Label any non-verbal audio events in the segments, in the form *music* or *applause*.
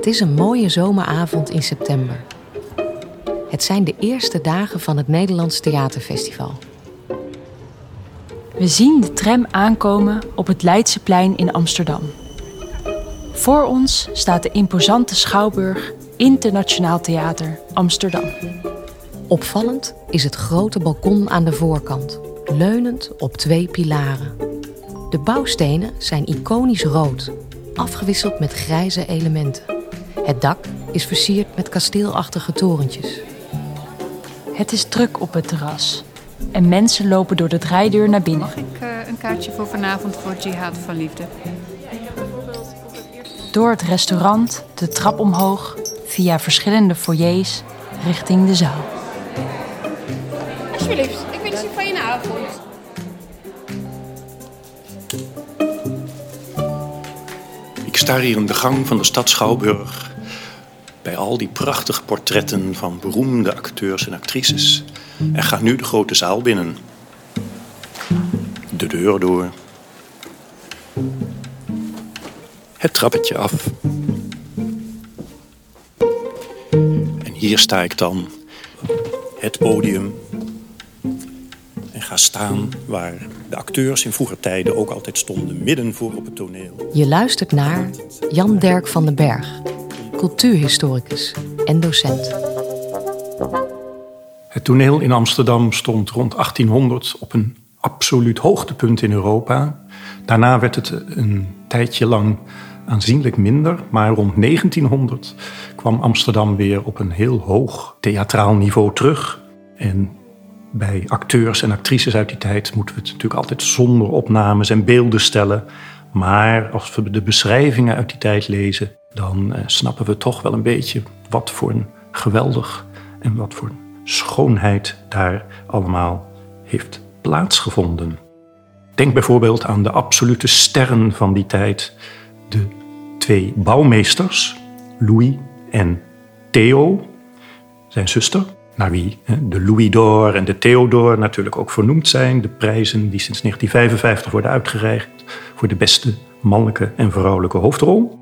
Het is een mooie zomeravond in september. Het zijn de eerste dagen van het Nederlands Theaterfestival. We zien de tram aankomen op het Leidseplein in Amsterdam. Voor ons staat de imposante schouwburg Internationaal Theater Amsterdam. Opvallend is het grote balkon aan de voorkant, leunend op twee pilaren. De bouwstenen zijn iconisch rood, afgewisseld met grijze elementen. Het dak is versierd met kasteelachtige torentjes. Het is druk op het terras en mensen lopen door de draaideur naar binnen. Mag ik uh, een kaartje voor vanavond voor Jihad van Liefde? Door het restaurant, de trap omhoog, via verschillende foyers richting de zaal. Alsjeblieft, ik wens u fijne avond. Ik sta hier in de gang van de stad Schouwburg. Al die prachtige portretten van beroemde acteurs en actrices. En ga nu de grote zaal binnen. De deur door. Het trappetje af. En hier sta ik dan. Het podium. En ga staan waar de acteurs in vroeger tijden ook altijd stonden. Midden voor op het toneel. Je luistert naar Jan Dirk van den Berg, cultuurhistoricus en docent. Het toneel in Amsterdam stond rond 1800 op een absoluut hoogtepunt in Europa. Daarna werd het een tijdje lang aanzienlijk minder, maar rond 1900 kwam Amsterdam weer op een heel hoog theatraal niveau terug. En bij acteurs en actrices uit die tijd moeten we het natuurlijk altijd zonder opnames en beelden stellen. Maar als we de beschrijvingen uit die tijd lezen, dan eh, snappen we toch wel een beetje wat voor een geweldig en wat voor schoonheid daar allemaal heeft plaatsgevonden. Denk bijvoorbeeld aan de absolute sterren van die tijd, de twee bouwmeesters, Louis en Theo, zijn zuster, naar wie de Louis d'Or en de Theodore natuurlijk ook vernoemd zijn. De prijzen die sinds 1955 worden uitgereikt voor de beste mannelijke en vrouwelijke hoofdrol.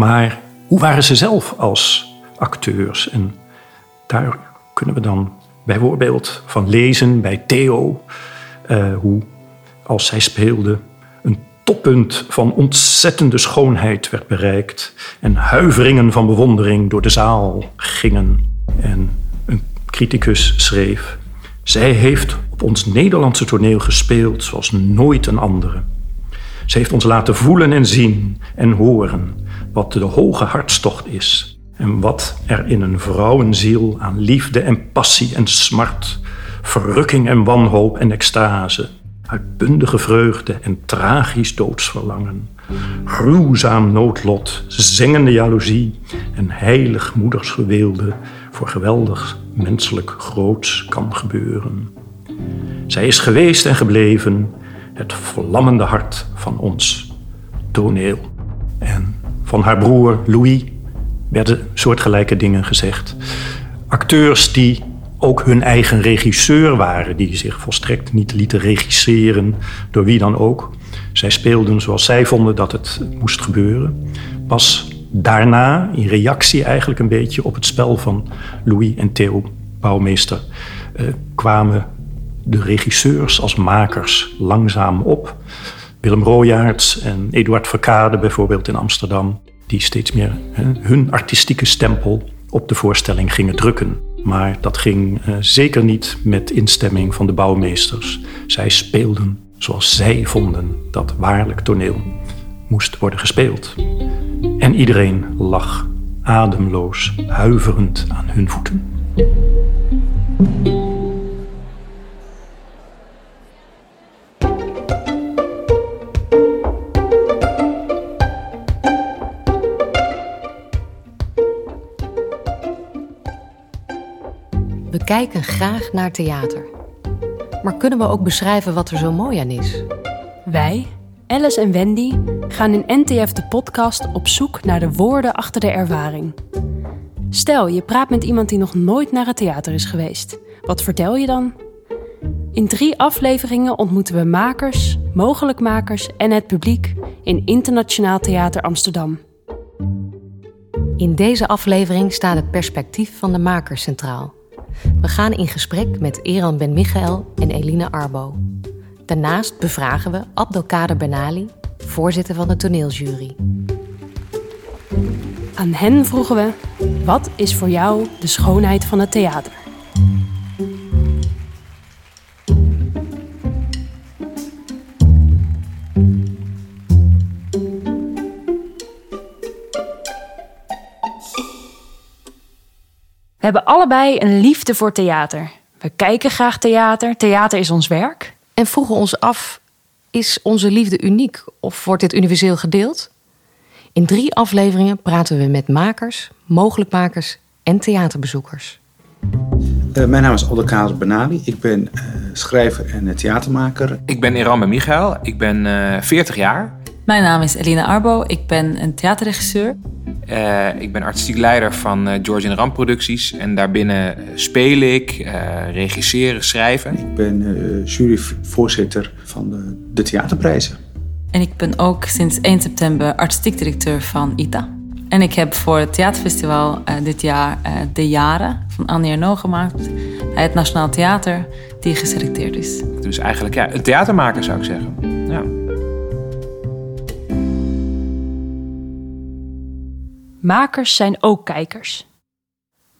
Maar hoe waren ze zelf als acteurs? En daar kunnen we dan bijvoorbeeld van lezen bij Theo, uh, hoe als zij speelde een toppunt van ontzettende schoonheid werd bereikt en huiveringen van bewondering door de zaal gingen. En een criticus schreef: Zij heeft op ons Nederlandse toneel gespeeld zoals nooit een andere. Ze heeft ons laten voelen en zien en horen wat de hoge hartstocht is en wat er in een vrouwenziel aan liefde en passie en smart, verrukking en wanhoop en extase, uitbundige vreugde en tragisch doodsverlangen, gruwzaam noodlot, zingende jaloezie en heilig moedersgeweelde voor geweldig menselijk groots kan gebeuren. Zij is geweest en gebleven het vlammende hart van ons toneel. En van haar broer Louis werden soortgelijke dingen gezegd. Acteurs die ook hun eigen regisseur waren, die zich volstrekt niet lieten regisseren door wie dan ook. Zij speelden zoals zij vonden dat het moest gebeuren. Pas daarna, in reactie eigenlijk een beetje op het spel van Louis en Theo Bouwmeester, eh, kwamen de regisseurs als makers langzaam op. Willem Royaerts en Eduard Verkade bijvoorbeeld in Amsterdam, die steeds meer hun artistieke stempel op de voorstelling gingen drukken. Maar dat ging uh, zeker niet met instemming van de bouwmeesters. Zij speelden zoals zij vonden dat waarlijk toneel moest worden gespeeld. En iedereen lag ademloos, huiverend aan hun voeten. Kijken graag naar theater. Maar kunnen we ook beschrijven wat er zo mooi aan is? Wij, Alice en Wendy, gaan in NTF de podcast op zoek naar de woorden achter de ervaring. Stel, je praat met iemand die nog nooit naar het theater is geweest. Wat vertel je dan? In drie afleveringen ontmoeten we makers, mogelijkmakers en het publiek in Internationaal Theater Amsterdam. In deze aflevering staat het perspectief van de makers centraal. We gaan in gesprek met Eran Ben Michael en Eline Arbo. Daarnaast bevragen we Abdelkader Benali, voorzitter van de toneeljury. Aan hen vroegen we: wat is voor jou de schoonheid van het theater? Hebben allebei een liefde voor theater. We kijken graag theater. Theater is ons werk. En vroegen ons af: is onze liefde uniek of wordt dit universeel gedeeld? In drie afleveringen praten we met makers, mogelijkmakers en theaterbezoekers. Uh, mijn naam is Abdelkader Benali. Ik ben uh, schrijver en uh, theatermaker. Ik ben Iran Michael. Ik ben 40 jaar. Mijn naam is Elina Arbo. Ik ben een theaterregisseur. Ik ben artistiek leider van George en Ram Producties. En daarbinnen speel ik, regisseren, schrijven. Ik ben juryvoorzitter van de, de theaterprijzen. En ik ben ook sinds 1 september artistiek directeur van ITA. En ik heb voor het theaterfestival uh, dit jaar uh, De Jaren van Annie Ernaux gemaakt. Bij het Nationaal Theater, die geselecteerd is. Dus eigenlijk ja, een theatermaker zou ik zeggen. Ja. Makers zijn ook kijkers.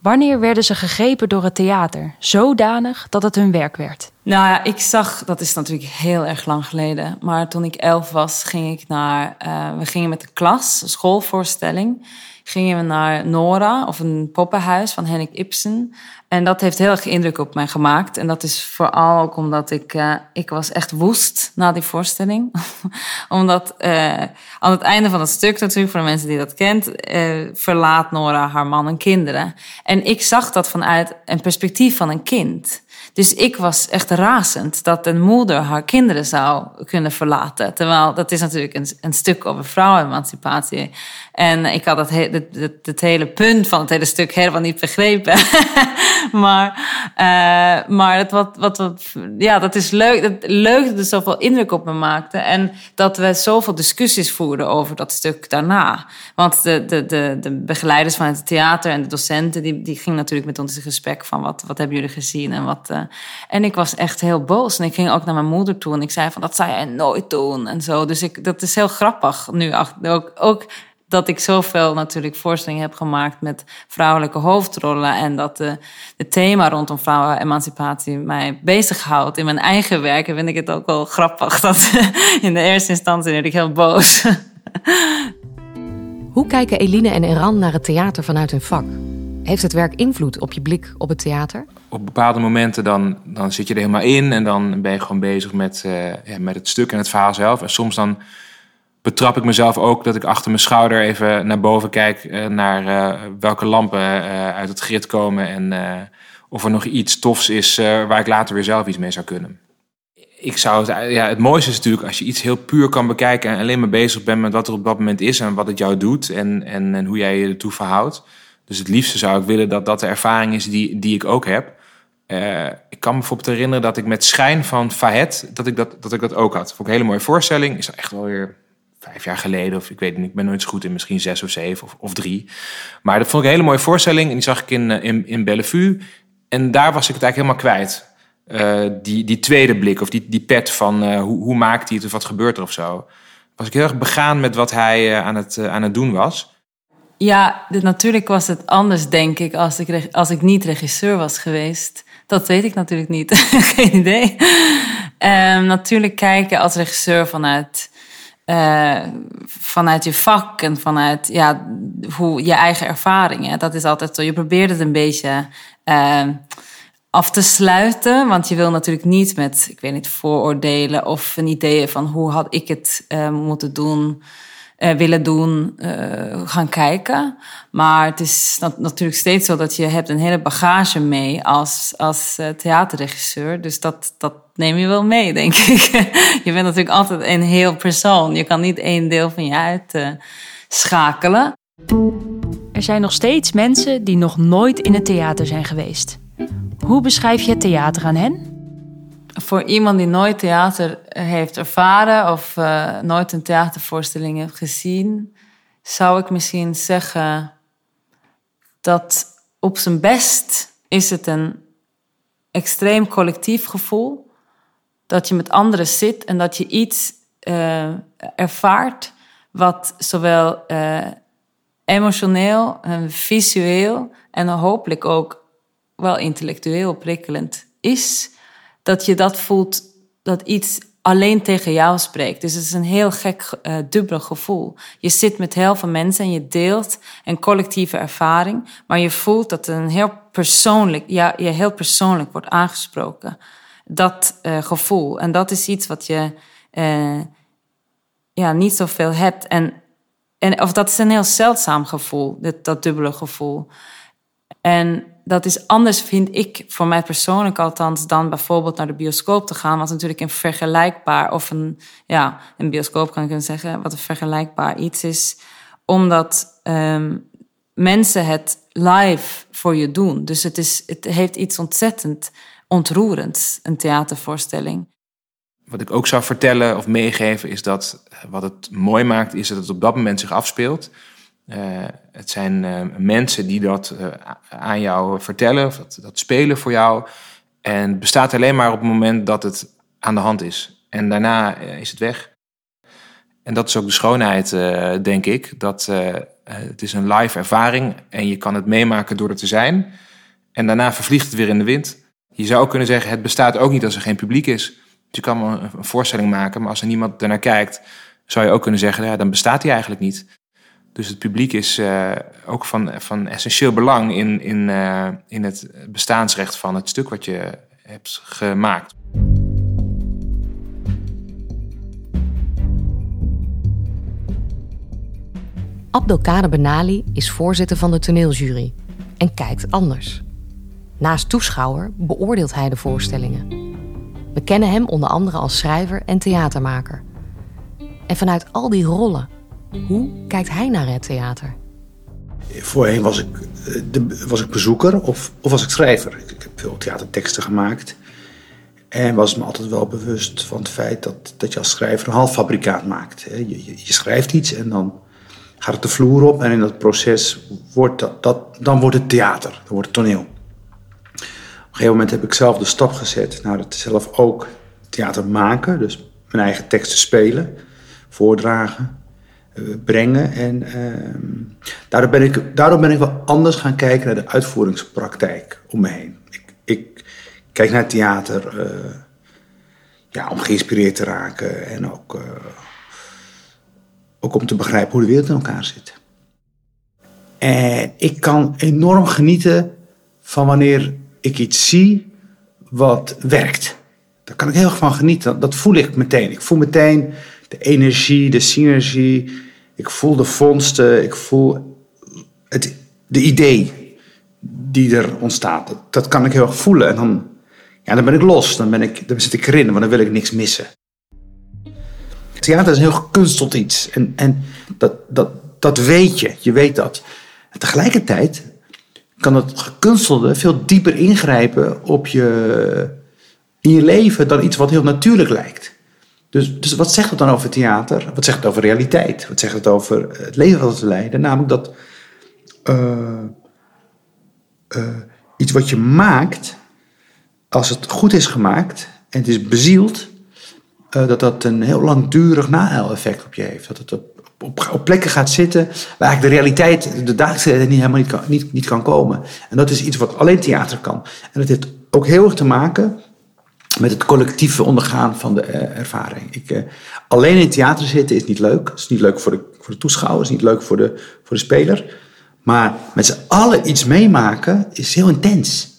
Wanneer werden ze gegrepen door het theater, zodanig dat het hun werk werd? Nou ja, ik zag, dat is natuurlijk heel erg lang geleden. Maar toen ik elf was, ging ik naar. Uh, we gingen met de klas, schoolvoorstelling. Gingen we naar Nora, of een poppenhuis van Henrik Ibsen. En dat heeft heel erg indruk op mij gemaakt. En dat is vooral ook omdat ik, uh, ik was echt woest na die voorstelling. *laughs* omdat uh, aan het einde van het stuk natuurlijk, voor de mensen die dat kent, uh, verlaat Nora haar man en kinderen. En ik zag dat vanuit een perspectief van een kind. Dus ik was echt razend dat een moeder haar kinderen zou kunnen verlaten. Terwijl dat is natuurlijk een, een stuk over vrouwenemancipatie. En ik had het, hele punt van het hele stuk helemaal niet begrepen. *laughs* *laughs* maar uh, maar het wat, wat, wat, ja, dat is leuk. Het, leuk dat het zoveel indruk op me maakte. En dat we zoveel discussies voerden over dat stuk daarna. Want de, de, de, de begeleiders van het theater en de docenten, die, die gingen natuurlijk met ons in gesprek van wat, wat hebben jullie gezien en wat. Uh, en ik was echt heel boos. En ik ging ook naar mijn moeder toe en ik zei van dat zou jij nooit doen en zo. Dus ik, dat is heel grappig nu. Ook, ook dat ik zoveel natuurlijk voorstellingen heb gemaakt met vrouwelijke hoofdrollen. En dat de, het thema rondom vrouwenemancipatie mij bezighoudt in mijn eigen werk. En vind ik het ook wel grappig dat *laughs* in de eerste instantie werd ik heel boos. *laughs* Hoe kijken Eline en Eran naar het theater vanuit hun vak? Heeft het werk invloed op je blik op het theater? Op bepaalde momenten dan, dan zit je er helemaal in en dan ben je gewoon bezig met, uh, ja, met het stuk en het verhaal zelf. En soms dan betrap ik mezelf ook dat ik achter mijn schouder even naar boven kijk uh, naar uh, welke lampen uit het grid komen en of er nog iets tofs is waar ik later weer zelf iets mee zou kunnen. Ik zou het, ja, het mooiste is natuurlijk als je iets heel puur kan bekijken en alleen maar bezig bent met wat er op dat moment is en wat het jou doet en, en, en hoe jij je ertoe verhoudt. Dus het liefste zou ik willen dat dat de ervaring is die, die ik ook heb. Ik kan me bijvoorbeeld herinneren dat ik met Schijn van Fahet, dat ik dat, dat ik dat ook had. Vond ik een hele mooie voorstelling. Is echt wel weer vijf jaar geleden, of ik weet niet, ik ben nooit zo goed in, misschien zes of zeven of, of drie. Maar dat vond ik een hele mooie voorstelling en die zag ik in, eh, in, in Bellevue. En daar was ik het eigenlijk helemaal kwijt. Uh, die, die tweede blik of die, die pet van uh, hoe, hoe maakt hij het of wat gebeurt er of zo. Was ik heel erg begaan met wat hij aan, het, aan het doen was. Ja, natuurlijk was het anders, denk ik, als ik, als ik niet regisseur was geweest. Dat weet ik natuurlijk niet. *laughs* Geen idee. Um, natuurlijk kijken als regisseur vanuit, uh, vanuit je vak en vanuit ja, hoe, je eigen ervaringen. Dat is altijd zo. Je probeert het een beetje uh, af te sluiten. Want je wil natuurlijk niet met, ik weet niet, vooroordelen of een idee van hoe had ik het uh, moeten doen willen doen, uh, gaan kijken. Maar het is nat natuurlijk steeds zo dat je hebt een hele bagage mee als, als uh, theaterregisseur. Dus dat, dat neem je wel mee, denk *laughs* ik. je bent natuurlijk altijd een heel persoon. Je kan niet één deel van je uit schakelen. Er zijn nog steeds mensen die nog nooit in het theater zijn geweest. Hoe beschrijf je het theater aan hen? Voor iemand die nooit theater heeft ervaren of uh, nooit een theatervoorstelling heeft gezien, zou ik misschien zeggen: dat op zijn best is het een extreem collectief gevoel. Dat je met anderen zit en dat je iets uh, ervaart wat zowel uh, emotioneel, en visueel en hopelijk ook wel intellectueel prikkelend is. Dat je dat voelt dat iets alleen tegen jou spreekt. Dus het is een heel gek uh, dubbel gevoel. Je zit met heel veel mensen en je deelt een collectieve ervaring, maar je voelt dat een heel persoonlijk, ja, je heel persoonlijk wordt aangesproken. Dat uh, gevoel. En dat is iets wat je uh, ja, niet zoveel hebt. En, en, of dat is een heel zeldzaam gevoel, dat, dat dubbele gevoel. En dat is anders, vind ik, voor mij persoonlijk althans, dan bijvoorbeeld naar de bioscoop te gaan. Wat natuurlijk een vergelijkbaar, of een, ja, een bioscoop kan ik kunnen zeggen, wat een vergelijkbaar iets is. Omdat um, mensen het live voor je doen. Dus het, is, het heeft iets ontzettend ontroerends, een theatervoorstelling. Wat ik ook zou vertellen of meegeven is dat wat het mooi maakt, is dat het op dat moment zich afspeelt. Uh, het zijn uh, mensen die dat uh, aan jou vertellen, of dat, dat, spelen voor jou. En het bestaat alleen maar op het moment dat het aan de hand is. En daarna is het weg. En dat is ook de schoonheid, denk ik. Dat het is een live ervaring en je kan het meemaken door er te zijn. En daarna vervliegt het weer in de wind. Je zou ook kunnen zeggen, het bestaat ook niet als er geen publiek is. Dus je kan een, een voorstelling maken, maar als er niemand ernaar kijkt, zou je ook kunnen zeggen, ja, dan bestaat die eigenlijk niet. Dus het publiek is uh, ook van, van essentieel belang in, in, uh, in het bestaansrecht van het stuk wat je hebt gemaakt. Abdelkader Benali is voorzitter van de toneeljury en kijkt anders. Naast toeschouwer beoordeelt hij de voorstellingen. We kennen hem onder andere als schrijver en theatermaker. En vanuit al die rollen hoe kijkt hij naar het theater? Voorheen was ik, eh, was ik bezoeker of, of was ik schrijver. Ik, ik heb veel theaterteksten gemaakt. En was me altijd wel bewust van het feit dat, dat je als schrijver een halffabrikaat maakt. Je, je, je, schrijft iets en dan gaat het de vloer op. En in dat proces wordt dat, dat, dan wordt het theater, dan wordt het toneel. Op een gegeven moment heb ik zelf de stap gezet naar het zelf ook theater maken. Dus mijn eigen teksten spelen, voordragen. Eh, brengen. En uh, daardoor, ben ik, daardoor ben ik wel anders gaan kijken naar de uitvoeringspraktijk om me heen. Ik, ik kijk naar theater uh, ja, om geïnspireerd te raken en ook, uh, ook om te begrijpen hoe de wereld in elkaar zit. En ik kan enorm genieten van wanneer ik iets zie wat werkt. Daar kan ik heel erg van genieten. Dat voel ik meteen. Ik voel meteen de energie, de synergie. Ik voel de vondsten, ik voel het de idee die er ontstaat. Dat, dat, kan ik heel erg voelen. En dan, ja, dan ben ik los, dan, ben ik, dan zit ik erin, want dan wil ik niks missen. Theater is een heel gekunsteld iets. En, en dat, dat, dat weet je, je weet dat. Tegelijkertijd kan het gekunstelde veel dieper ingrijpen op je, in je leven dan iets wat heel natuurlijk lijkt. Dus, dus wat zegt het dan over theater? Wat zegt het over realiteit? Wat zegt het over het leven dat we leiden? Namelijk dat uh, uh, iets wat je maakt, als het goed is gemaakt en het is bezield, dat dat een heel langdurig na-effect op je heeft. Dat het op, op, plekken gaat zitten waar eigenlijk de realiteit, de dagelijkse niet helemaal niet niet, niet kan komen. En dat is iets wat alleen theater kan. En dat heeft ook heel erg te maken met het collectieve ondergaan van de uh, ervaring. Ik, uh, alleen in theater zitten is niet leuk. Het is niet leuk voor de, voor de toeschouwer, het is niet leuk voor de, voor de speler. Maar met z'n allen iets meemaken is heel intens.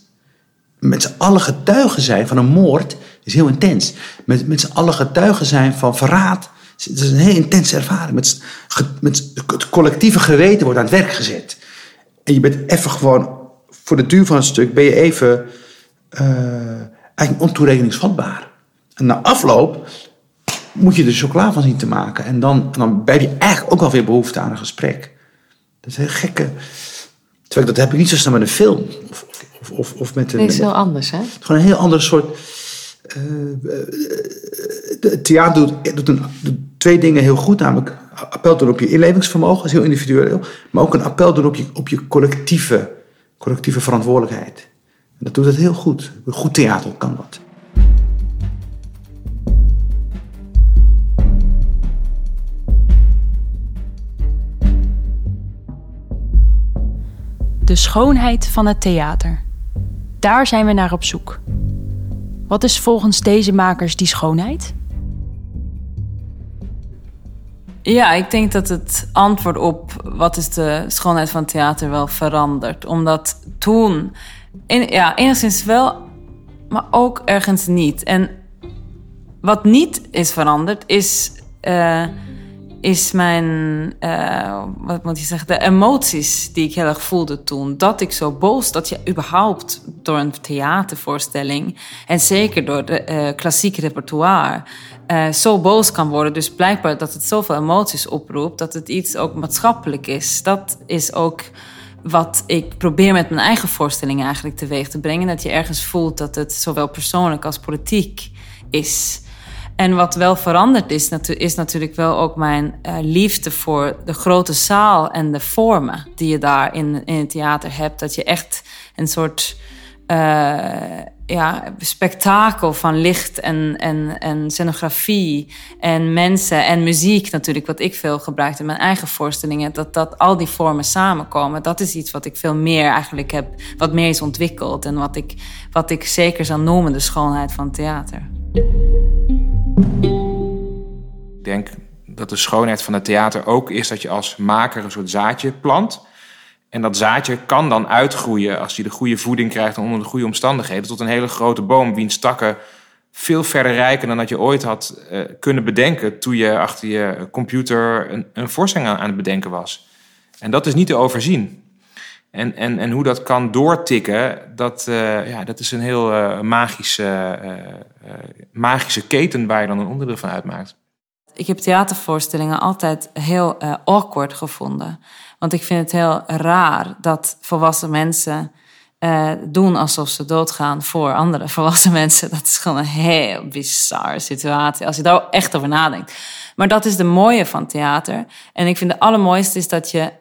Met z'n allen getuigen zijn van een moord is heel intens. Met, met z'n allen getuigen zijn van verraad. Het is een heel intense ervaring. Met, met het collectieve geweten wordt aan het werk gezet. En je bent even gewoon, voor de duur van het stuk, ben je even. Uh, eigenlijk ontoerekeningsvatbaar. En na afloop moet je er chocola van zien te maken. En dan, dan heb je eigenlijk ook wel weer behoefte aan een gesprek. Dat is heel gekke. Terwijl dat heb ik niet zo snel met een film. Of, of, of, of met een. Nee, is heel anders, hè? Gewoon een heel ander soort. Uh, theater doet, doet, een, doet, twee dingen heel goed. Namelijk appel doen op je inlevingsvermogen, dat is heel individueel. Maar ook een appel doen op je, op je collectieve, collectieve verantwoordelijkheid. Dat doet het heel goed. Goed theater kan dat. De schoonheid van het theater. Daar zijn we naar op zoek. Wat is volgens deze makers die schoonheid? Ja, ik denk dat het antwoord op wat is de schoonheid van theater wel verandert. Omdat toen, ja, enigszins wel, maar ook ergens niet. En wat niet is veranderd, is, uh, is mijn, uh, wat moet je zeggen, de emoties die ik heel erg voelde toen. Dat ik zo boos, dat je überhaupt door een theatervoorstelling en zeker door de uh, klassieke repertoire uh, zo boos kan worden. Dus blijkbaar dat het zoveel emoties oproept, dat het iets ook maatschappelijk is. Dat is ook wat ik probeer met mijn eigen voorstellingen eigenlijk teweeg te brengen. Dat je ergens voelt dat het zowel persoonlijk als politiek is. En wat wel veranderd is, is natuurlijk wel ook mijn uh, liefde voor de grote zaal en de vormen die je daar in, in het theater hebt. Dat je echt een soort uh, ja, spektakel van licht en, en, en scenografie en mensen en muziek natuurlijk, wat ik veel gebruik in mijn eigen voorstellingen, dat, dat al die vormen samenkomen. Dat is iets wat ik veel meer eigenlijk heb, wat meer is ontwikkeld en wat ik, wat ik zeker zou noemen de schoonheid van theater. Ik denk dat de schoonheid van het theater ook is dat je als maker een soort zaadje plant. En dat zaadje kan dan uitgroeien als hij de goede voeding krijgt onder de goede omstandigheden. Tot een hele grote boom, wiens takken veel verder rijken dan dat je ooit had uh, kunnen bedenken. toen je achter je computer een, een voorstelling aan, het bedenken was. En dat is niet te overzien. En, en, en hoe dat kan doortikken, dat, uh, ja, dat is een heel uh, magische, magische keten waar je dan een onderdeel van uitmaakt. Ik heb theatervoorstellingen altijd heel awkward gevonden. Want ik vind het heel raar dat volwassen mensen uh, doen alsof ze doodgaan voor andere *laughs* volwassen mensen. Dat is gewoon een heel bizarre situatie als je daar echt over nadenkt. Maar dat is de mooie van theater. En ik vind het allermooiste is dat je.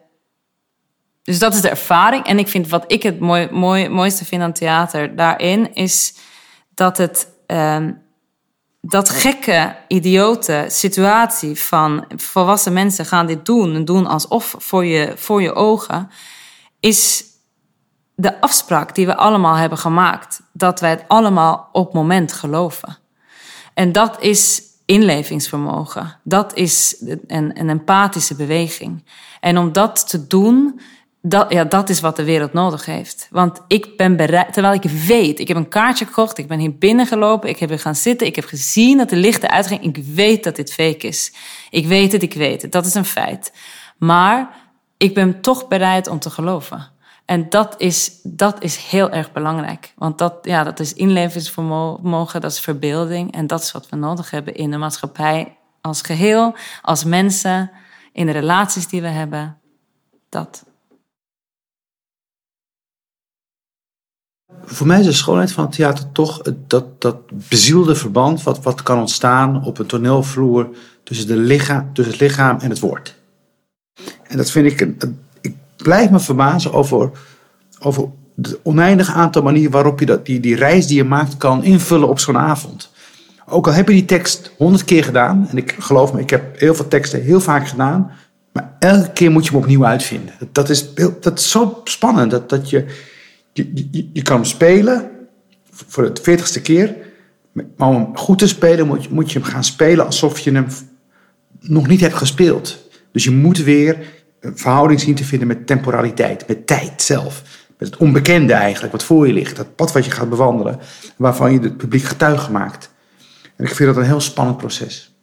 Dus dat is de ervaring. En ik vind wat ik het mooi, mooi, mooiste vind aan theater daarin is dat het. Uh, dat gekke, idiote situatie van volwassen mensen gaan dit doen en doen alsof voor je, voor je ogen, is de afspraak die we allemaal hebben gemaakt. Dat wij het allemaal op moment geloven. En dat is inlevingsvermogen. Dat is een, een empathische beweging. En om dat te doen, dat, ja, dat is wat de wereld nodig heeft. Want ik ben bereid, terwijl ik weet, ik heb een kaartje gekocht, ik ben hier binnengelopen, ik heb er gaan zitten, ik heb gezien dat de lichten uitgingen. Ik weet dat dit fake is. Ik weet het, ik weet het. Dat is een feit. Maar ik ben toch bereid om te geloven. En dat is, dat is heel erg belangrijk. Want dat, ja, dat is inlevingsvermogen, dat is verbeelding. En dat is wat we nodig hebben in de maatschappij als geheel, als mensen, in de relaties die we hebben. Dat. Voor mij is de schoonheid van het theater toch dat, dat bezielde verband wat, wat kan ontstaan op een toneelvloer tussen, de lichaam, tussen het lichaam en het woord. En dat vind ik, ik blijf me verbazen over, over het oneindige aantal manieren waarop je dat, die, die reis die je maakt kan invullen op zo'n avond. Ook al heb je die tekst honderd keer gedaan, en ik geloof me, ik heb heel veel teksten heel vaak gedaan, maar elke keer moet je hem opnieuw uitvinden. Dat is, dat zo spannend, dat, dat je je, je, je kan hem spelen voor de veertigste keer. Maar om hem goed te spelen moet, moet je hem gaan spelen alsof je hem nog niet hebt gespeeld. Dus je moet weer een verhouding zien te vinden met temporaliteit, met tijd zelf. Met het onbekende eigenlijk, wat voor je ligt. Dat pad wat je gaat bewandelen, waarvan je het publiek getuige maakt. En ik vind dat een heel spannend proces.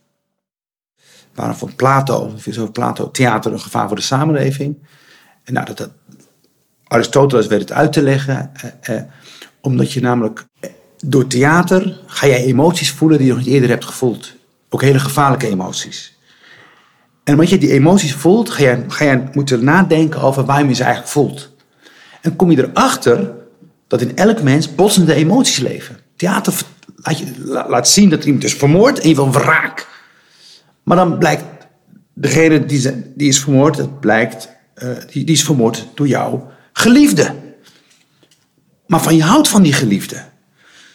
Waarom vond Plato, ik vind zo Plato, theater een gevaar voor de samenleving? En nou, dat, dat, Aristoteles weet het uit te leggen, eh, eh, omdat je namelijk eh, door theater ga jij emoties voelen die je nog niet eerder hebt gevoeld. Ook hele gevaarlijke emoties. En omdat je die emoties voelt, ga jij, ga jij moeten nadenken over waarom je ze eigenlijk voelt. En kom je erachter dat in elk mens botsende emoties leven. Theater laat, je, laat zien dat iemand is vermoord en je wil wraak. Maar dan blijkt degene die, die is vermoord, het blijkt, eh, die, die is vermoord door jouw geliefde. Maar van je houdt van die geliefde.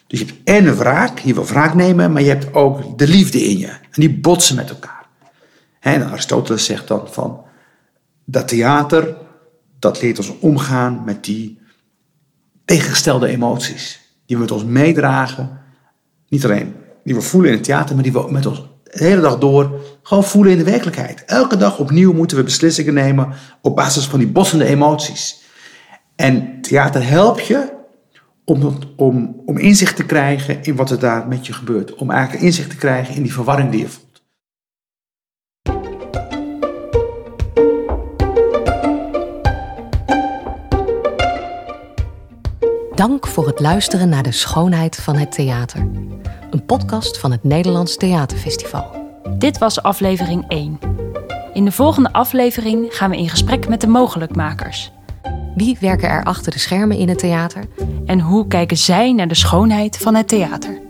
Dus je hebt en een wraak, je wil wraak nemen, maar je hebt ook de liefde in je. En die botsen met elkaar. En Aristoteles zegt dan van, dat theater, dat leert ons omgaan met die tegengestelde emoties. Die we met ons meedragen. Niet alleen die we voelen in het theater, maar die we met ons de hele dag door gewoon voelen in de werkelijkheid. Elke dag opnieuw moeten we beslissingen nemen op basis van die bossende emoties. En theater helpt je om, om, om inzicht te krijgen in wat er daar met je gebeurt. Om eigenlijk inzicht te krijgen in die verwarring die je voelt. Dank voor het luisteren naar De Schoonheid van het Theater. Een podcast van het Nederlands Theaterfestival. Dit was aflevering 1. In de volgende aflevering gaan we in gesprek met de mogelijkmakers. Wie werken er achter de schermen in het theater? En hoe kijken zij naar de schoonheid van het theater?